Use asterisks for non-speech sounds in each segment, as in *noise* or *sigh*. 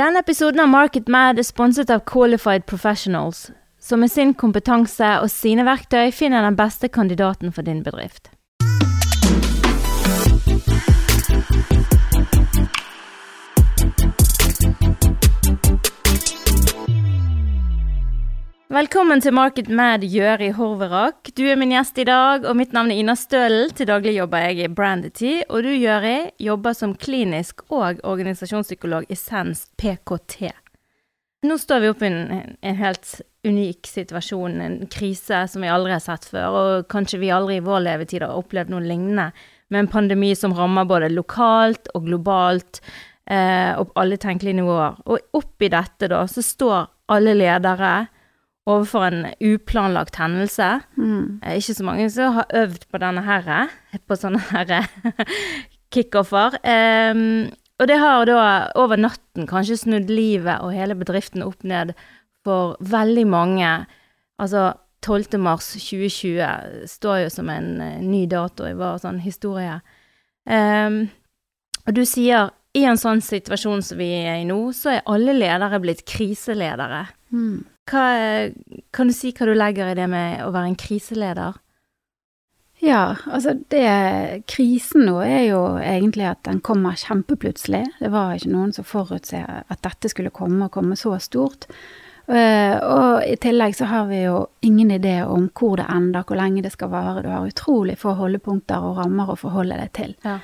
Denne episoden av Market Mad er sponset av Qualified Professionals, som med sin kompetanse og sine verktøy finner den beste kandidaten for din bedrift. Velkommen til Market Mad Gjøri Horverak. Du er min gjest i dag, og mitt navn er Ina Stølen. Til daglig jobber jeg i Brandity, og du, Gjøri, jobber som klinisk og organisasjonspsykolog i Sens PKT. Nå står vi oppe i en, en, helt unik situasjon, en krise som vi aldri har sett før, og kanskje vi aldri i vår levetid har opplevd noe lignende, med en pandemi som rammer både lokalt og globalt, eh, og på alle tenkelige nivåer. Og oppi dette, da, så står alle ledere overfor en uplanlagt hendelse. Mm. Eh, ikke så mange som har øvd på denne her, på sånne her *laughs* kickoffer. Um, og det har da over natten kanskje snudd livet og hele bedriften opp ned for veldig mange. Altså 12. mars 2020 står jo som en uh, ny dato i vår sånn historie. Um, og du sier i en sånn situasjon som vi er i nå, så er alle ledere blitt kriseledere. Mm. Hva, kan du si hva du legger i det med å være en kriseleder? Ja, altså det Krisen nå er jo egentlig at den kommer kjempeplutselig. Det var ikke noen som forutser at dette skulle komme og komme så stort. Uh, og i tillegg så har vi jo ingen idé om hvor det ender, hvor lenge det skal vare. Du har utrolig få holdepunkter og rammer å forholde deg til. Ja.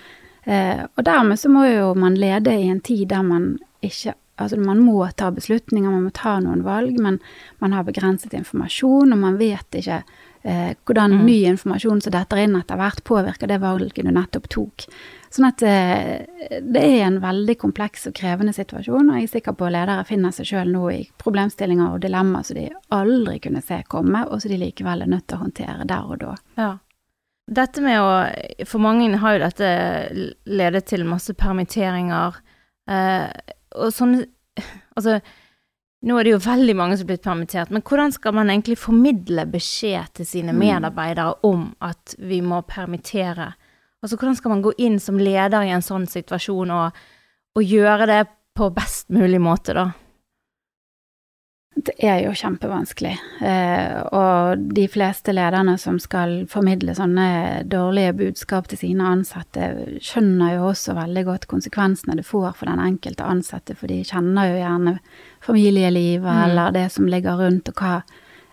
Uh, og dermed så må jo man lede i en tid der man ikke Altså man må ta beslutninger, man må ta noen valg, men man har begrenset informasjon, og man vet ikke eh, hvordan mm. ny informasjon som detter inn etter hvert, påvirker det valget du nettopp tok. Sånn at eh, det er en veldig kompleks og krevende situasjon, og jeg er sikker på at ledere finner seg sjøl nå i problemstillinger og dilemmaer som de aldri kunne se komme, og som de likevel er nødt til å håndtere der og da. Ja. Dette med å For mange har jo dette ledet til masse permitteringer. Eh, og sånn Altså, nå er det jo veldig mange som er blitt permittert, men hvordan skal man egentlig formidle beskjed til sine mm. medarbeidere om at vi må permittere? Altså, hvordan skal man gå inn som leder i en sånn situasjon og, og gjøre det på best mulig måte, da? Det er jo kjempevanskelig. Eh, og de fleste lederne som skal formidle sånne dårlige budskap til sine ansatte, skjønner jo også veldig godt konsekvensene det får for den enkelte ansatte, for de kjenner jo gjerne familielivet mm. eller det som ligger rundt, og hva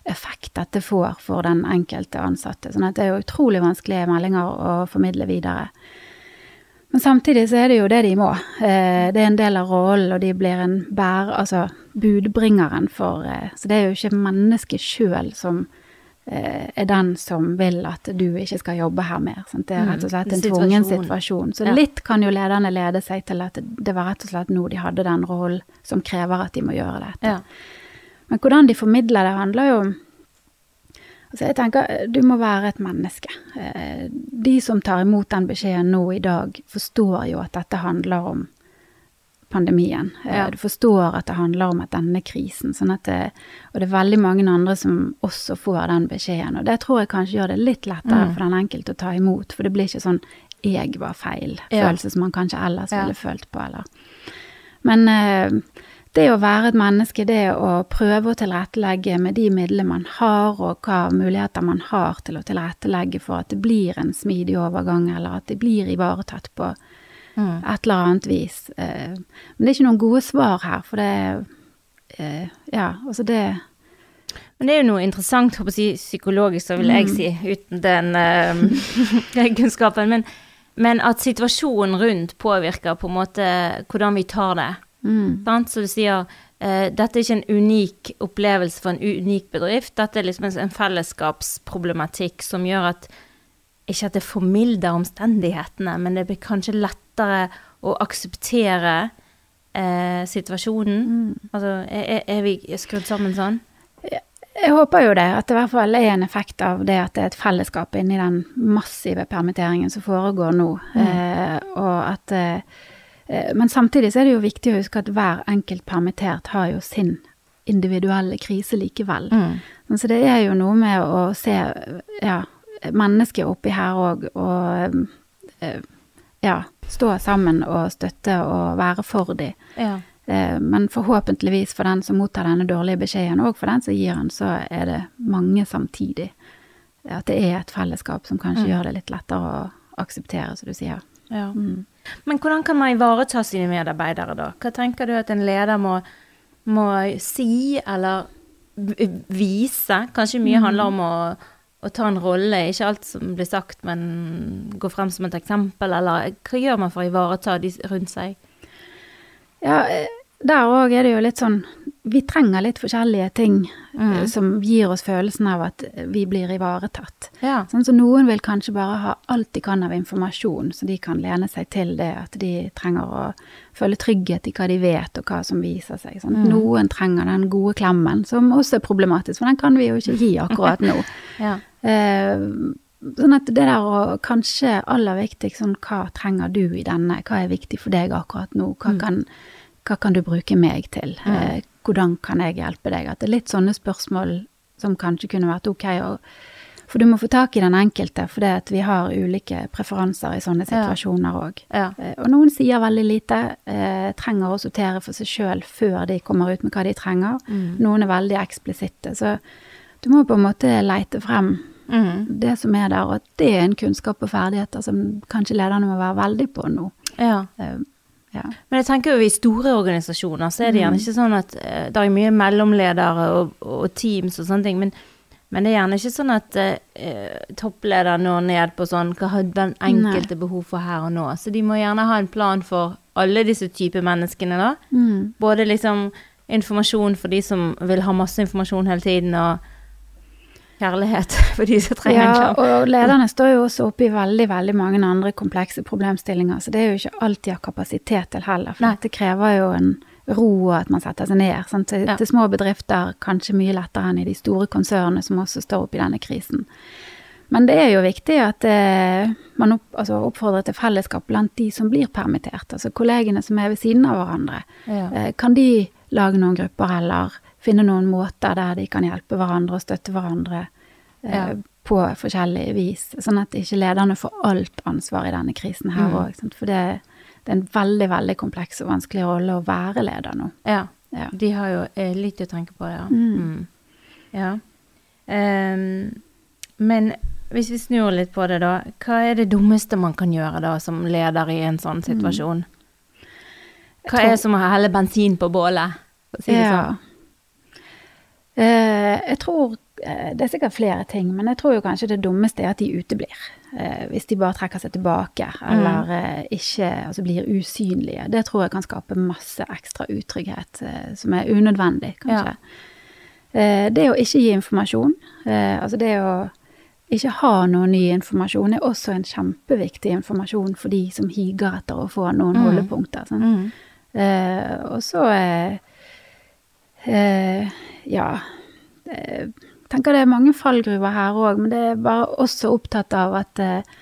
effekt dette får for den enkelte ansatte. Sånn at det er jo utrolig vanskelige meldinger å formidle videre. Men samtidig så er det jo det de må. Eh, det er en del av rollen, og de blir en bær... Altså budbringeren for eh, Så det er jo ikke mennesket sjøl som eh, er den som vil at du ikke skal jobbe her mer. Sant? Det er rett og slett mm, en tvungen situasjon. Så litt kan jo lederne lede seg til at det var rett og slett nå de hadde den rollen som krever at de må gjøre dette. Men hvordan de formidler det, handler jo om Altså jeg tenker eh, du må være et menneske. Eh, de som tar imot den beskjeden nå i dag, forstår jo at dette handler om pandemien. Eh, ja. Du forstår at det handler om at denne krisen. Sånn det, og det er veldig mange andre som også får den beskjeden. Og det tror jeg kanskje gjør det litt lettere mm. for den enkelte å ta imot. For det blir ikke sånn 'jeg var feil'-følelse ja. som man kanskje ellers ja. ville følt på. eller. Men det å være et menneske, det å prøve å tilrettelegge med de midlene man har, og hva muligheter man har til å tilrettelegge for at det blir en smidig overgang, eller at det blir ivaretatt på mm. et eller annet vis. Eh, men det er ikke noen gode svar her, for det eh, Ja, altså det men det er jo noe interessant håper jeg, psykologisk, så vil jeg mm. si, uten den uh, *laughs* kunnskapen. Men, men, at situasjonen rundt påvirker på en måte hvordan vi tar det. Mm. Så du sier uh, dette er ikke en unik opplevelse for en unik bedrift. Dette er liksom en fellesskapsproblematikk som gjør at ikke at det formilder omstendighetene, men det blir kanskje lettere å akseptere eh, situasjonen. Mm. Altså, er, er, vi skrudd sammen sånn? Jeg håper jo det, at det i hvert fall er en effekt av det at det er et fellesskap inni den massive permitteringen som foregår nå, mm. Eh, og at Eh, men samtidig så er det jo viktig å huske at hver enkelt permittert har jo sin individuelle krise likevel. Mm. Så det er jo noe med å se ja, mennesket oppi her òg, og eh, ja, stå sammen og støtte og være for dem. Ja. Eh, men forhåpentligvis for den som mottar denne dårlige beskjeden, og for den som gir den, så er det mange samtidig. At det er et fellesskap som kanskje Mm. gjør det litt lettere å akseptere, som du sier. Ja. Mm. Men hvordan kan man ivareta sine medarbeidere, da? Hva tenker du at en leder må, må si eller vise? Kanskje mye Mm. handler om å, å ta en rolle, ikke alt som blir sagt, men gå frem som et eksempel, eller hva gjør man for å ivareta de rundt seg? Ja, der òg er det jo litt sånn Vi trenger litt forskjellige ting Mm. eh, som gir oss følelsen av at vi blir ivaretatt. Ja. Sånn, så noen vil kanskje bare ha alt de kan av informasjon, så de kan lene seg til det at de trenger å føle trygghet i hva de vet, og hva som viser seg. Sånn. Mm. Noen trenger den gode klemmen, som også er problematisk, for den kan vi jo ikke gi akkurat nå. *laughs* ja. Eh, sånn at det der å kanskje aller viktigst, sånn hva trenger du i denne, hva er viktig for deg akkurat nå, hva, Mm. kan, hva kan du bruke meg til, eh, hvordan kan jeg hjelpe deg? At det er litt sånne spørsmål som kanskje kunne vært ok, og, for du må få tak i den enkelte, for vi har ulike preferanser i sånne situasjoner òg. ja. Eh, Og noen sier veldig lite, eh, trenger å sortere for seg sjøl før de kommer ut med hva de trenger. Mm. Noen er veldig eksplisitte. Så du må på en måte leite frem Mm. det som er der, og at det er en kunnskap og ferdigheter som kanskje lederne må være veldig på nå. ja. Eh, ja. Men jeg tenker jo i store organisasjoner så er det gjerne Mm. ikke sånn at eh, det er mye mellomledere og, og teams og sånne ting, men, men det er gjerne ikke sånn at eh, toppleder når ned på sånn hva har den enkelte behov for her og nå. Så de må gjerne ha en plan for alle disse typer menneskene, da. Mm. Både liksom informasjon for de som vil ha masse informasjon hele tiden, og kjærlighet *laughs* for de som trenger en Ja, og lederne står jo også oppe i veldig, veldig mange andre komplekse problemstillinger, så det er jo ikke alt de har kapasitet til heller. For Nei. dette krever jo en ro og at man setter seg ned. Sant? Til, Ja. til små bedrifter kanskje mye lettere enn i de store konsernene som også står oppe i denne krisen. Men det er jo viktig at eh, man opp, altså oppfordrer til fellesskap blant de som blir permittert, altså kollegene som er ved siden av hverandre. Ja. Eh, Kan de lage noen grupper, eller finne noen måter der de kan hjelpe hverandre og støtte hverandre Ja. på forskjellig vis? Sånn at ikke lederne får alt ansvar i denne krisen her Mm. For det, det er en veldig, veldig kompleks og vanskelig rolle å være leder nå. ja. Ja. De har jo eh, litt å tenke på, ja. Mm. Mm. ja. Um, men hvis vi snur litt på det, da. Hva er det dummeste man kan gjøre da, som leder i en sånn situasjon? Hva tror- er som å helle bensin på bålet? For å si det sånn. Uh, jeg tror eh, Det er sikkert flere ting, men jeg tror jo kanskje det dummeste er at de uteblir. Eh, hvis de bare trekker seg tilbake, eller eh, ikke altså blir usynlige. Det tror jeg kan skape masse ekstra utrygghet, eh, som er unødvendig, kanskje. Eh, det å ikke gi informasjon, eh, altså det å ikke ha noe ny informasjon, er også en kjempeviktig informasjon for de som higer etter å få noen Mm. holdepunkter. Sånn. Mm. Eh, og så eh, eh, Ja. Tenker det er mange fallgruver her òg, men det er bare også opptatt av at eh,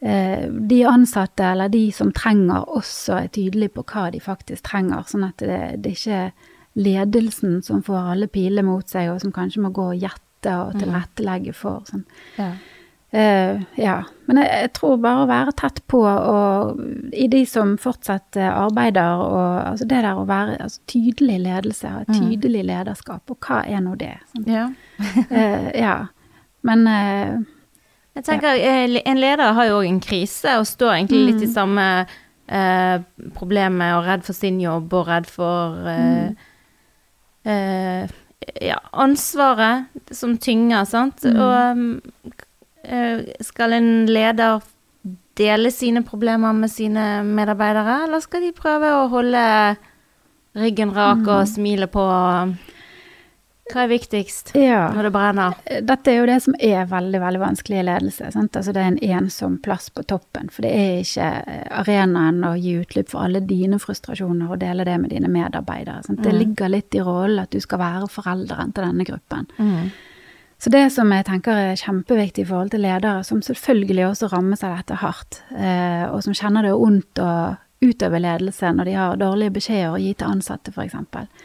eh, de ansatte, eller de som trenger, også er tydelige på hva de faktisk trenger. Sånn at det, det ikke er ledelsen som får alle piler mot seg, og som kanskje må gå og gjette og tilrettelegge for. Sånn. Ja. Eh, ja, men jeg, jeg tror bare å være tett på, og i de som fortsatt eh, arbeider, og altså det der å være altså, tydelig ledelse, og Mm. tydelig lederskap, og hva er nå det? Sånn. ja. uh, *laughs* ja, men uh, Jeg tenker ja. En leder har jo òg en krise, og står egentlig litt i Mm. samme eh, problemet, og redd for sin jobb, og redd for mm. eh, ja, ansvaret som tynger, sant. Mm. Og um, skal en leder dele sine problemer med sine medarbeidere, eller skal de prøve å holde ryggen rak og smile på? Hva er viktigst ja. når det brenner? Dette er jo det som er veldig veldig vanskelig i ledelse. Altså det er en ensom plass på toppen. For det er ikke eh, arenaen å gi utløp for alle dine frustrasjoner og dele det med dine medarbeidere. Sant? Det Mm. ligger litt i rollen at du skal være forelderen til denne gruppen. Mm. Så det som jeg tenker er kjempeviktig i forhold til ledere, som selvfølgelig også rammes av dette hardt, eh, og som kjenner det er ondt å utøve ledelse når de har dårlige beskjeder å gi til ansatte, f.eks.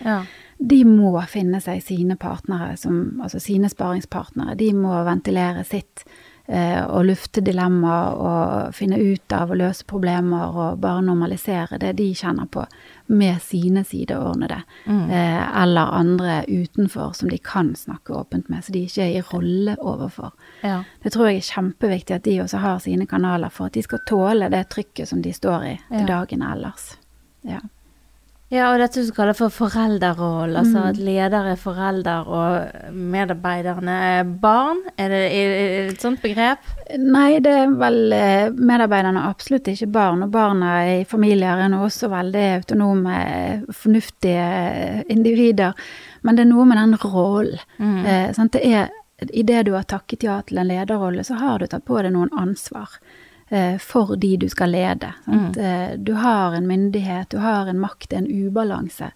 Ja. De må finne seg sine partnere, som, altså sine sparingspartnere. De må ventilere sitt eh, å lufte dilemmaer og finne ut av å løse problemer og bare normalisere det de kjenner på, med sine sideordnede. Mm. Eh, eller andre utenfor som de kan snakke åpent med, så de ikke er i rolle overfor. Ja. Det tror jeg er kjempeviktig at de også har sine kanaler for at de skal tåle det trykket som de står i til Ja. dagen ellers. Ja. Ja, og dette du kaller for foreldrerrolle, altså Mm. at leder er forelder og medarbeiderne er barn. Er det, er det et sånt begrep? Nei, det er vel eh, medarbeiderne er absolutt ikke barn, og barna i familier er nå også veldig autonome, fornuftige individer. Men det er noe med den rollen. Mm. Eh. Det Idet du har takket ja til en lederrolle, så har du tatt på deg noen ansvar for de du skal lede. Sant? Eh, du har en myndighet, du har en makt, en ubalanse.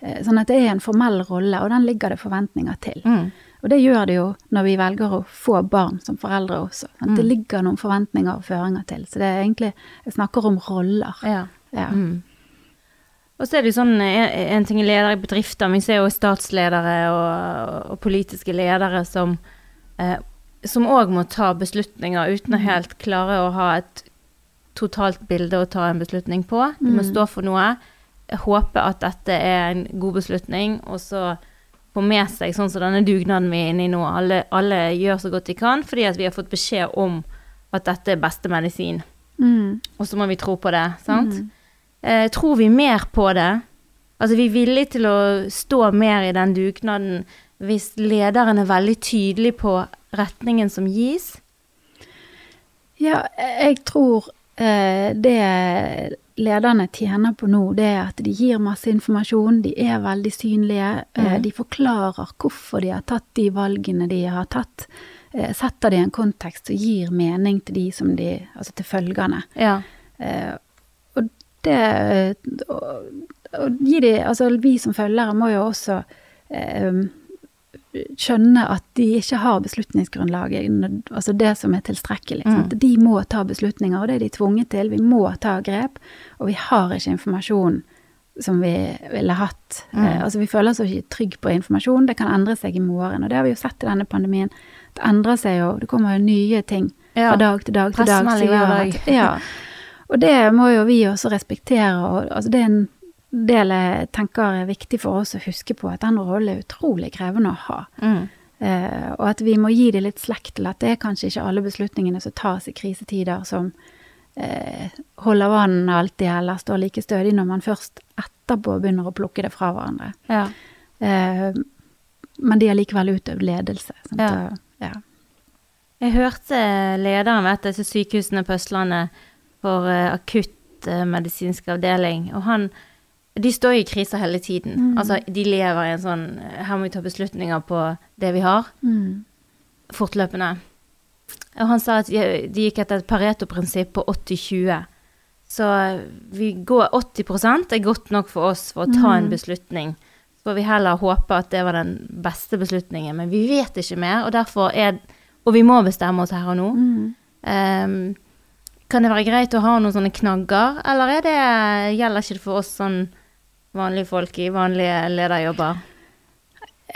Eh, sånn at det er en formell rolle, og den ligger det forventninger til. Mm. Og det gjør det jo når vi velger å få barn som foreldre også. Sant? Det Mm. ligger noen forventninger og føringer til. Så det er egentlig Jeg snakker om roller. Ja. Ja. Mm. Og så er det jo sånn, en, en ting er ledere i bedrifter, men vi ser jo statsledere og, og politiske ledere som eh, som òg må ta beslutninger uten å helt klare å ha et totalt bilde å ta en beslutning på. De må Mm. stå for noe. Håpe at dette er en god beslutning, og så få med seg sånn som denne dugnaden vi er inne i nå. Alle, alle gjør så godt de kan fordi at vi har fått beskjed om at dette er beste medisin. Mm. Og så må vi tro på det, sant? Mm. Eh, tror vi mer på det? Altså, vi er villige til å stå mer i den dugnaden hvis lederen er veldig tydelig på retningen som gis? Ja, jeg tror eh, det lederne tjener på nå, det er at de gir masse informasjon, de er veldig synlige, eh, Mhm. de forklarer hvorfor de har tatt de valgene de har tatt. Eh, setter det i en kontekst og gir mening til de som de, altså til følgende. Ja. Eh, og det og, og gi de, altså vi som følgere må jo også eh, skjønne at de ikke har beslutningsgrunnlaget, altså det som er tilstrekkelig. Mm. De må ta beslutninger, og det er de tvunget til. Vi må ta grep, og vi har ikke informasjon som vi ville hatt. Mm. Eh, altså Vi føler oss ikke trygge på informasjon. Det kan endre seg i morgen, og det har vi jo sett i denne pandemien. Det endrer seg jo, det kommer jo nye ting Ja. fra dag til dag til dag. som gjør at- Ja. Og det må jo vi også respektere. Og, altså det er en del jeg tenker er viktig for oss å huske på, at den rollen er utrolig krevende å ha. Mm. Uh, og at vi må gi det litt slekt til at det er kanskje ikke alle beslutningene som tas i krisetider som uh, holder vannet alltid, eller står like stødig når man først etterpå begynner å plukke det fra hverandre. Ja. Uh, men de har likevel utøvd ledelse. Ja. Og, ja. Jeg hørte lederen ved et av sykehusene på Østlandet for akuttmedisinsk akutt medisinsk avdeling, og han de står i kriser hele tiden. Mm. Altså, de lever i en sånn eh, Her må vi ta beslutninger på det vi har, Mm. fortløpende. Og han sa at de gikk etter et Pareto-prinsipp på 80-20. Så vi går 80% er godt nok for oss for å ta en Mm. beslutning. Så får vi heller håpe at det var den beste beslutningen. Men vi vet ikke mer, og derfor er Og vi må bestemme oss her og nå. Ehm, kan det være greit å ha noen sånne knagger, eller er det, gjelder ikke det for oss sånn vanlige folk i vanlige lederjobber?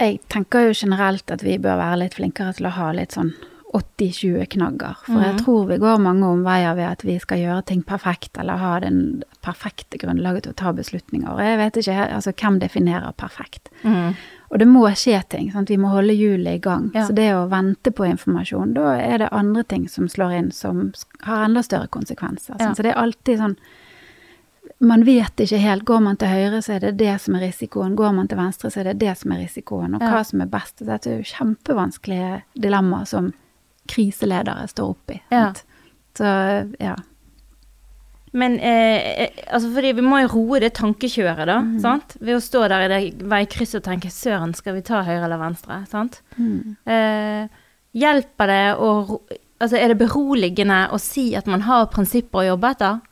Jeg tenker jo generelt at vi bør være litt flinkere til å ha litt sånn 80-20 knagger. For Mhm. jeg tror vi går mange omveier ved at vi skal gjøre ting perfekt, eller ha den perfekte grunnlaget til å ta beslutninger. Jeg vet ikke altså, hvem definerer perfekt. Mm. Og det må skje ting. Sant? Vi må holde hjulet i gang. Ja. Så det å vente på informasjon, da er det andre ting som slår inn, som har enda større konsekvenser. Ja. Så det er alltid sånn Man vet ikke helt. Går man til høyre, så er det det som er risikoen. Går man til venstre, så er det det som er risikoen. Og hva som er best. Dette er jo kjempevanskelige dilemmaer som kriseledere står oppi. Ja. Så ja. Men eh, eh, altså fordi vi må jo roe det tankekjøret, da. Mm. sant? Ved å stå der i det veikrysset og tenke 'søren, skal vi ta høyre eller venstre?' sant? Mm. Eh, hjelper det å Altså, er det beroligende å si at man har prinsipper å jobbe etter?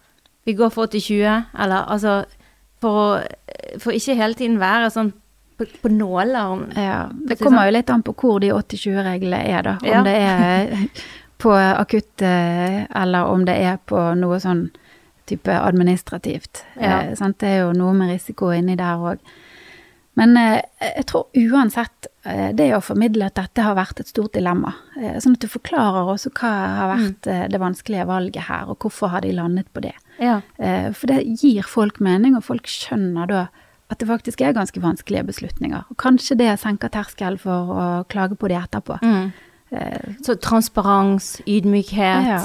Vi går for 80-20, eller altså For å For ikke hele tiden være sånn på, på nåler. Ja, det kommer sånn. jo litt an på hvor de 80-20-reglene er, da. Om Ja. det er på akutt, eh, eller om det er på noe sånn type administrativt. Ja. Eh? Det er jo noe med risiko inni der òg. Men eh, jeg tror uansett eh, det å formidle at dette har vært et stort dilemma. Eh, sånn at du forklarer også hva har vært eh, det vanskelige valget her, og hvorfor har de landet på det. Ja. Eh, For det gir folk mening, og folk skjønner da at det faktisk er ganske vanskelige beslutninger. Og kanskje det senker terskel for å klage på de etterpå. Mm. Eh, Så transparens, ydmykhet. Ja.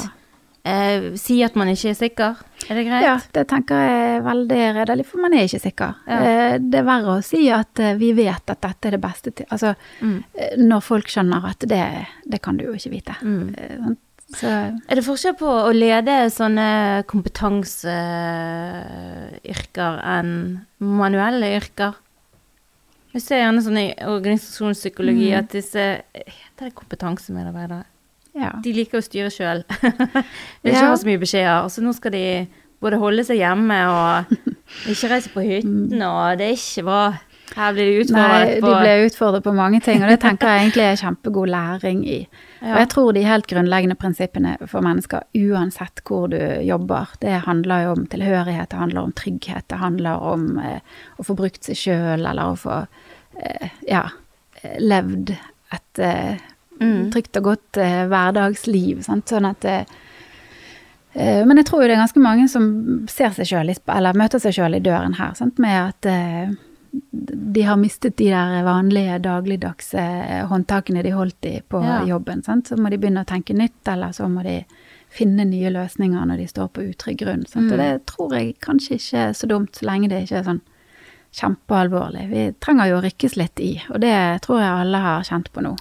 Eh, si at man ikke er sikker. Er det greit? Ja, det tenker jeg er veldig redelig, for man er ikke sikker. Ja. Eh, Det er verre å si at eh, vi vet at dette er det beste til Altså, Mm. eh, når folk skjønner at det, det kan du jo ikke vite. Mm. Så Er det forskjell på å lede sånne kompetanseyrker enn manuelle yrker? Vi ser gjerne sånn i organisasjonspsykologi Mm. at disse Heter det kompetansemedarbeidere? ja. De liker å styre sjøl. *laughs* Vil ikke Ja. ha så mye beskjeder. Så nå skal de både holde seg hjemme og *laughs* ikke reise på hytten, og det er ikke bra. Her blir de utfordret Nei, utfordret de på ble utfordret på mange ting, og det tenker jeg egentlig er kjempegod læring i. Ja. Og jeg tror de helt grunnleggende prinsippene for mennesker, uansett hvor du jobber, det handler jo om tilhørighet, det handler om trygghet, det handler om eh, å få brukt seg sjøl, eller å få eh, ja, eh, levd et eh, Mm. trygt og godt eh, hverdagsliv. Sant? Sånn at eh, Men jeg tror jo det er ganske mange som ser seg selv, eller møter seg sjøl i døren her, sant? med at de har mistet de der vanlige dagligdagse eh, håndtakene de holdt i på Ja. jobben. Sant? Så må de begynne å tenke nytt, eller så må de finne nye løsninger når de står på utrygg grunn. Sant? Og Mm. det tror jeg kanskje ikke er så dumt, så lenge det ikke er sånn kjempealvorlig. Vi trenger jo å rykkes litt i, og det tror jeg alle har kjent på nå.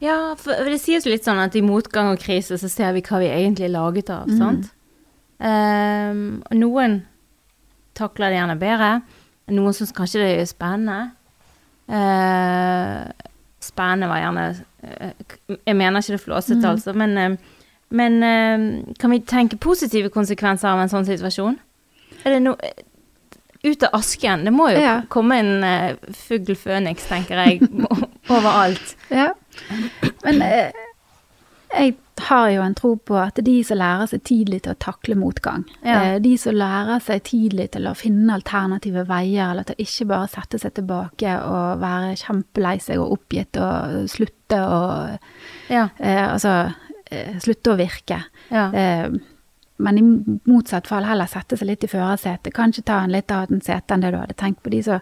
Ja, for det sies jo litt sånn at i motgang og krise så ser vi hva vi egentlig er laget av, Mm. sant? Um, og noen takler det gjerne bedre. Noen syns kanskje det er spennende. Eh, spennende var gjerne eh, Jeg mener ikke det flåsete, Mm. altså, men, eh, men eh, kan vi tenke positive konsekvenser av en sånn situasjon? Er det noe Ut av asken. Det må jo Ja. komme en uh, fugl føniks, tenker jeg, *laughs* overalt. Ja. Men jeg har jo en tro på at de som lærer seg tidlig til å takle motgang, Ja. eh, de som lærer seg tidlig til å finne alternative veier, eller til å ikke bare sette seg tilbake og være kjempelei seg og oppgitt og slutte å Ja. eh, Altså eh, slutte å virke. ja. Eh, men i motsatt fall heller sette seg litt i førersetet. Kanskje ta en litt annen sete enn det du hadde tenkt på. De som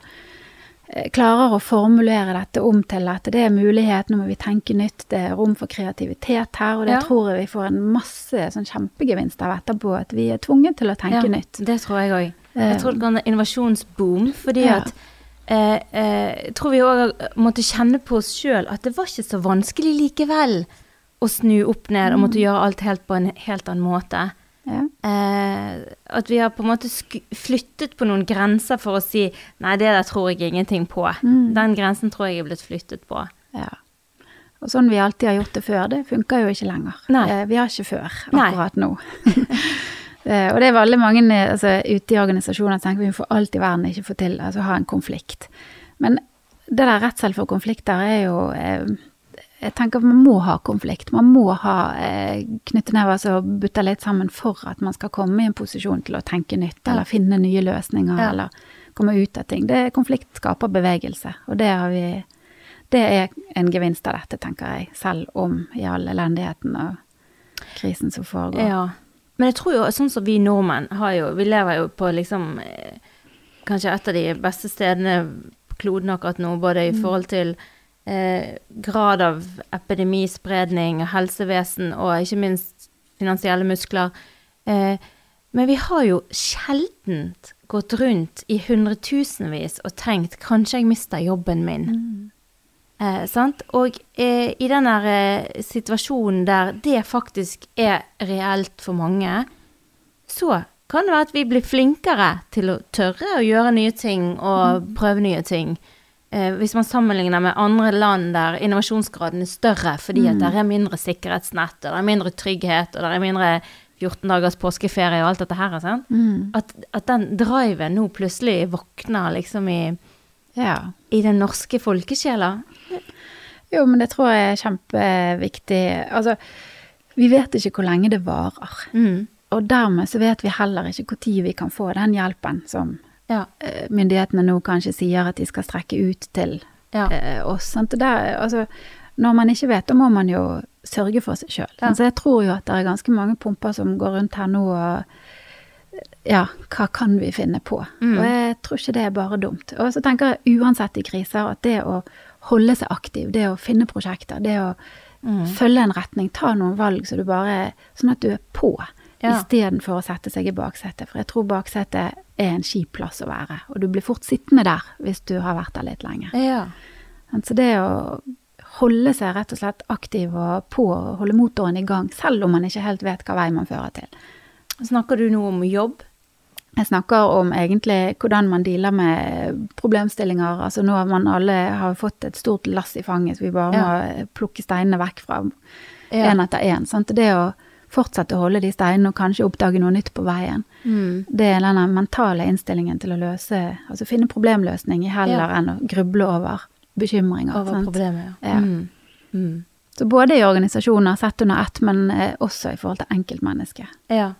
klarer å formulere dette om til at det er mulighet, nå må vi tenke nytt, det er rom for kreativitet her, og det Ja. tror jeg vi får en masse sånn kjempegevinst av etterpå, at vi er tvunget til å tenke ja, nytt. Det tror jeg òg. Eh, Jeg tror det kan være innovasjonsboom, fordi Ja. at eh, eh, Jeg tror vi òg måtte kjenne på oss sjøl at det var ikke så vanskelig likevel å snu opp ned og måtte Mm. gjøre alt helt på en helt annen måte. Ja. Eh, at vi har på en måte flyttet på noen grenser for å si nei, det der tror jeg ingenting på. Mm. Den grensen tror jeg er blitt flyttet på. Ja. Og sånn vi alltid har gjort det før, det funker jo ikke lenger. Nei. Eh, Vi har ikke før Nei. akkurat nå. *laughs* Eh, Og det er veldig mange eh, altså, ute i organisasjoner som tenker vi får alt i verden ikke få til, altså ha en konflikt. Men det der redsel for konflikter er jo eh, Jeg tenker at man må ha konflikt. Man må ha eh, knyttenever som butter litt sammen for at man skal komme i en posisjon til å tenke nytt, eller finne nye løsninger, Ja. eller komme ut av ting. Det, konflikt skaper bevegelse, og det har vi det er en gevinst av dette, tenker jeg, selv om i all elendigheten og krisen som foregår. Ja. Men jeg tror jo, sånn som vi nordmenn har jo Vi lever jo på liksom eh, Kanskje et av de beste stedene kloden akkurat nå, både i forhold til eh, grad av epidemispredning, helsevesen og ikke minst finansielle muskler. Eh, men vi har jo sjelden gått rundt i hundretusenvis og tenkt kanskje jeg mister jobben min. Eh, sant? Og eh, i den eh, situasjonen der det faktisk er reelt for mange, så kan det være at vi blir flinkere til å tørre å gjøre nye ting og prøve nye ting. Eh, hvis man sammenligner med andre land der innovasjonsgraden er større fordi at det er mindre sikkerhetsnett, og det er mindre trygghet, og det er mindre 14 dagers påskeferie og alt dette her. Mm. At, at den driven nå plutselig våkner liksom i, Ja. i den norske folkesjela. Jo, men det tror jeg er kjempeviktig. Altså, vi vet ikke hvor lenge det varer. Mm. Og dermed så vet vi heller ikke når vi kan få den hjelpen som Ja. eh, myndighetene nå kanskje sier at de skal strekke ut til Ja. eh, oss. Sant? Der, altså, når man ikke vet, da må man jo sørge for seg sjøl. Ja. Så jeg tror jo at det er ganske mange pumper som går rundt her nå og ja, hva kan vi finne på? Mm. Og jeg tror ikke det er bare dumt. Og så tenker jeg uansett i kriser at det å holde seg aktiv, det å finne prosjekter, det å Mm. følge en retning, ta noen valg så du bare Sånn at du er på, Ja. istedenfor å sette seg i baksetet. For jeg tror baksetet er en kjip plass å være, og du blir fort sittende der hvis du har vært der litt lenge. Ja. Så det å holde seg rett og slett aktiv og på, holde motoren i gang, selv om man ikke helt vet hva vei man fører til. Snakker du nå om jobb? Jeg snakker om egentlig hvordan man dealer med problemstillinger. Altså nå har man alle har fått et stort lass i fanget, så vi bare må plukke steinene vekk fra Ja. etter én. Det å fortsette å holde de steinene og kanskje oppdage noe nytt på veien, Mm. det er denne mentale innstillingen til å løse Altså finne problemløsning heller Ja. enn å gruble over bekymringer. Over problemet, ja. Ja. Mm. Mm. Så både i organisasjoner sett under ett, men eh, også i forhold til enkeltmennesket. Ja.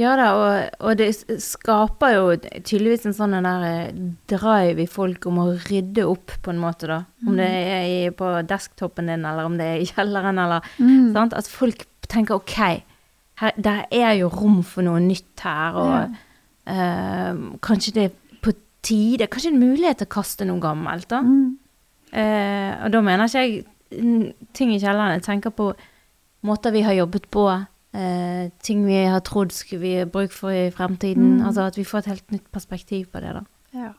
Ja da, og, og det skaper jo tydeligvis en sånn eh, drive i folk om å rydde opp, på en måte, da. Om det er på desktopen din, eller om det er i kjelleren, eller Mm. sant? At folk tenker OK, her, der er jo rom for noe nytt her, og eh, kanskje det er på tide Kanskje en mulighet til å kaste noe gammelt, da. Mm. Uh, og da mener ikke jeg ting i kjelleren. Jeg tenker på måter vi har jobbet på. uh, ting vi har trodd skulle vi bruke bruk for i fremtiden. Mm. Altså at vi får et helt nytt perspektiv på det, da. Ja.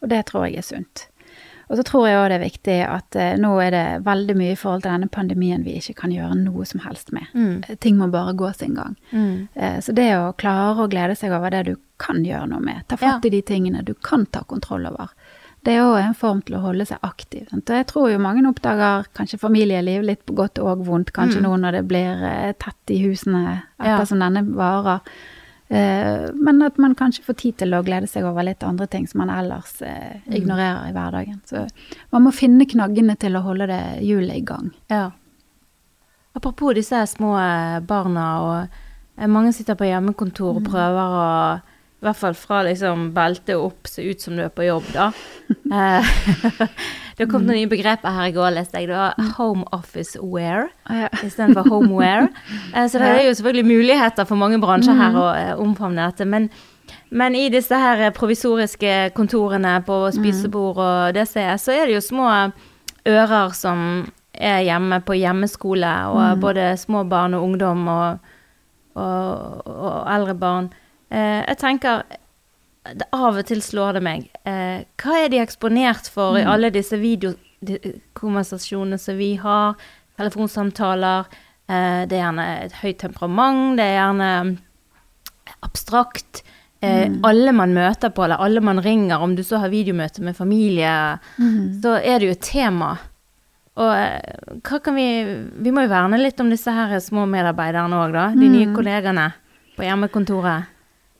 Og det tror jeg er sunt. Og så tror jeg òg det er viktig at eh, nå er det veldig mye i forhold til denne pandemien vi ikke kan gjøre noe som helst med. Mm. Eh, Ting må bare gå sin gang. Mm. Eh, så det å klare å glede seg over det du kan gjøre noe med, ta fatt i de tingene du kan ta kontroll over, det er òg en form til å holde seg aktiv. Sant? Og jeg tror jo mange oppdager kanskje familieliv litt på godt og vondt, kanskje Mm. nå når det blir eh, tett i husene Ja. ettersom denne varer. Eh, men at man kanskje får tid til å glede seg over litt andre ting som man ellers eh, Mm. ignorerer i hverdagen. Så man må finne knaggene til å holde det hjulet i gang. Ja. Apropos disse små eh, barna, og mange sitter på hjemmekontor og prøver å i hvert fall fra liksom beltet opp, se ut som du er på jobb, da. *laughs* *laughs* Det kom noen nye begreper her i går, leste jeg. Det var home office wear Ja. istedenfor homeware. *laughs* Eh, så det er jo selvfølgelig muligheter for mange bransjer her å eh, omfavne dette. Men, men i disse her eh, provisoriske kontorene på spisebord og det ser jeg, så er det jo små ører som er hjemme på hjemmeskole, og både små barn og ungdom og, og, og eldre barn. Eh, jeg tenker det, Av og til slår det meg. Eh, hva er de eksponert for i alle disse videokonversasjonene som vi har? Telefonsamtaler. Eh, det er gjerne et høyt temperament. Det er gjerne abstrakt. Eh, Alle man møter på, eller alle man ringer, om du så har videomøte med familie, så er det jo et tema. Og eh, hva kan vi Vi må jo verne litt om disse her små medarbeiderne òg, da. De nye kollegene på hjemmekontoret.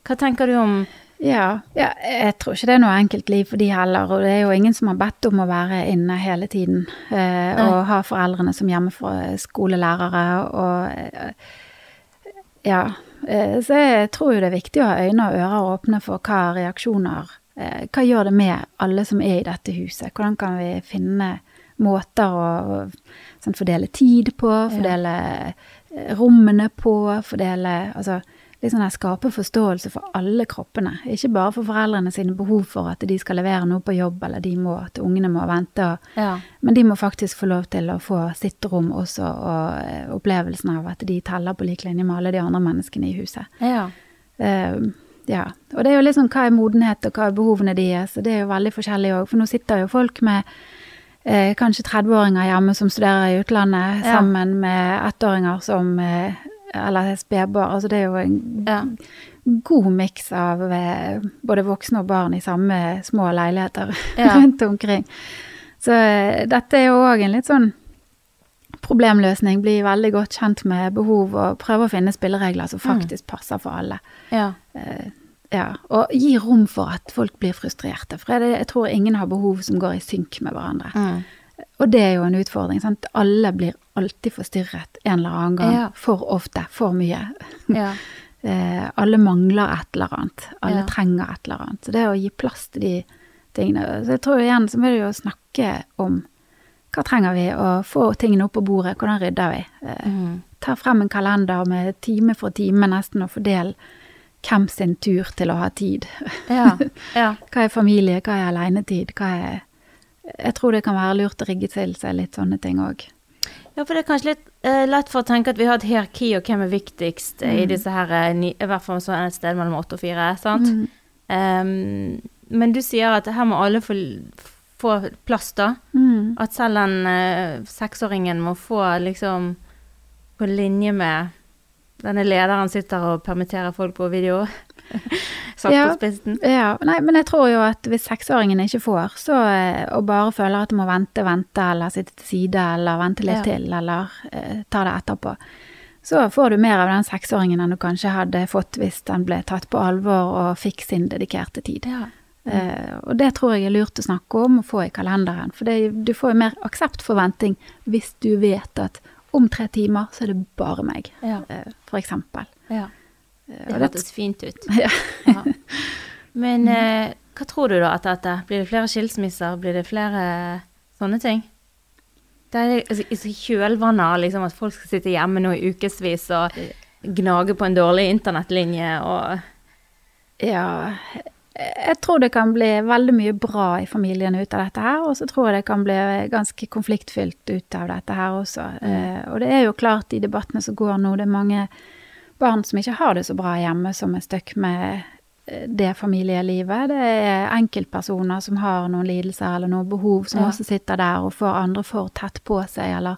Hva tenker du om Ja, ja, jeg tror ikke det er noe enkelt liv for de heller. Og det er jo ingen som har bedt om å være inne hele tiden. Eh, og ha foreldrene som hjemmeskolelærere og eh, Ja. Eh, så jeg tror jo det er viktig å ha øyne og ører åpne for hva reaksjoner eh, Hva gjør det med alle som er i dette huset? Hvordan kan vi finne måter å sånn, fordele tid på, fordele eh, rommene på, fordele Altså liksom skape forståelse for alle kroppene. Ikke bare for foreldrene sine behov for at de skal levere noe på jobb, eller de må, at ungene må vente. Og, Ja. Men de må faktisk få lov til å få sitt rom også, og eh, opplevelsen av at de teller på lik linje med alle de andre menneskene i huset. Ja. Eh, ja. Og det er jo liksom hva er modenhet, og hva er behovene deres, og det er jo veldig forskjellig òg. For nå sitter jo folk med eh, kanskje 30-åringer hjemme som studerer i utlandet, Ja. sammen med ettåringer som eh, Eller spedbarn. Altså det er jo en Ja. god miks av eh, både voksne og barn i samme små leiligheter Ja. *laughs* rundt omkring. Så eh, dette er jo òg en litt sånn problemløsning. Bli veldig godt kjent med behov og prøve å finne spilleregler som faktisk passer for alle. ja. Uh, ja, Og gi rom for at folk blir frustrerte. For jeg, jeg tror ingen har behov som går i synk med hverandre. Mm. Og det er jo en utfordring. sant? Alle blir alltid forstyrret en eller annen gang. Ja. For ofte. For mye. *laughs* ja. eh, alle mangler et eller annet. Alle Ja. trenger et eller annet. Så det å gi plass til de tingene Så jeg tror igjen så må det jo snakke om hva trenger vi, og få tingene opp på bordet. Hvordan rydder vi? Eh, Mm. ta frem en kalender med time for time nesten, og fordel hvem sin tur til å ha tid. *laughs* Ja. ja. Hva er familie, hva er alenetid, hva er Jeg tror det kan være lurt å rigge til seg litt sånne ting òg. Ja, for det er kanskje litt uh, lett for å tenke at vi har et hierarki, og hvem er viktigst mm. i disse her eh, I hvert fall sånn et sted mellom åtte og fire, sant? Mm. Um, men du sier at her må alle få, få plass, da. Mm. At selv den uh, seksåringen må få liksom på linje med denne lederen sitter og permitterer folk på video. *laughs* Satt Ja. på spissen. Ja, nei, men jeg tror jo at hvis seksåringen ikke får, så, eh, og bare føler at de må vente, vente, eller sitte til side, eller vente litt Ja. til, eller eh, ta det etterpå, så får du mer av den seksåringen enn du kanskje hadde fått hvis den ble tatt på alvor og fikk sin dedikerte tid. Ja. Eh, og det tror jeg er lurt å snakke om og få i kalenderen, for det, du får jo mer aksept for venting hvis du vet at om tre timer så er det bare meg, Ja. eh, for eksempel. ja. Eh, Det hørtes fint ut. *laughs* Ja. Ja. Men eh, hva tror du da etter dette? Blir det flere skilsmisser? Blir det flere sånne ting? Det er altså, kjølvannet av liksom, at folk skal sitte hjemme nå i ukevis og gnage på en dårlig internettlinje og Ja, jeg tror det kan bli veldig mye bra i familien ut av dette her, og så tror jeg det kan bli ganske konfliktfylt ut av dette her også. Eh, og det er jo klart i debattene som går nå, det er mange barn som ikke har det så bra hjemme, som er stuck med eh, det familielivet. Det er enkeltpersoner som har noen lidelser eller noen behov, som Ja. også sitter der og får andre for tett på seg, eller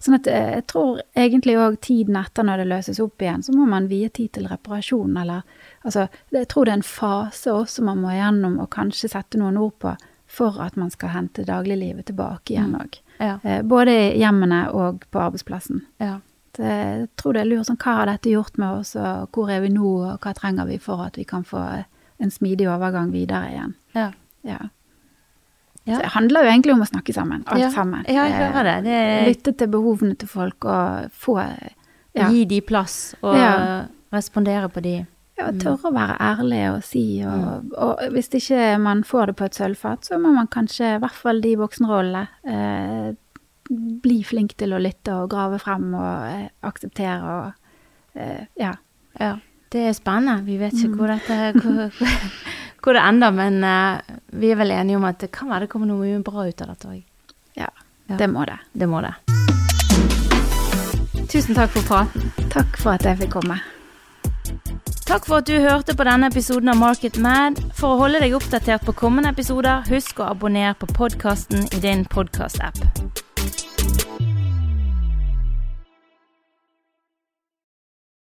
Sånn at eh, jeg tror egentlig òg tiden etter når det løses opp igjen, så må man vie tid til reparasjon, eller Altså, jeg tror det er en fase også man må igjennom og kanskje sette noen ord på for at man skal hente dagliglivet tilbake igjen Mm. òg. Ja. Eh, Både i hjemmene og på arbeidsplassen. ja. Jeg tror det er lurt sånn, hva har dette gjort med oss, og hvor er vi nå, og hva trenger vi for at vi kan få en smidig overgang videre igjen. ja. Ja. Ja. Så det handler jo egentlig om å snakke sammen, alt Ja. sammen. Ja, jeg hører det. Det Lytte til behovene til folk og få. Gi de plass, og respondere på de. Ja, tørre å være ærlig og si, og, og hvis ikke man får det på et sølvfat, så må man kanskje, i hvert fall de voksenrollene, eh, bli flink til å lytte og grave frem og eh, akseptere og eh, ja. Ja. Det er spennende. Vi vet ikke hvor, dette, hvor, *laughs* hvor det ender, men eh, vi er vel enige om at det kan være det kommer noe mye bra ut av dette òg. ja. Ja. Det må det. Det må det. Tusen takk for praten. Takk for at jeg fikk komme. Takk for at du hørte på denne episoden av Market Mad. For å holde deg oppdatert på kommende episoder, husk å abonnere på podkasten i din podkast-app.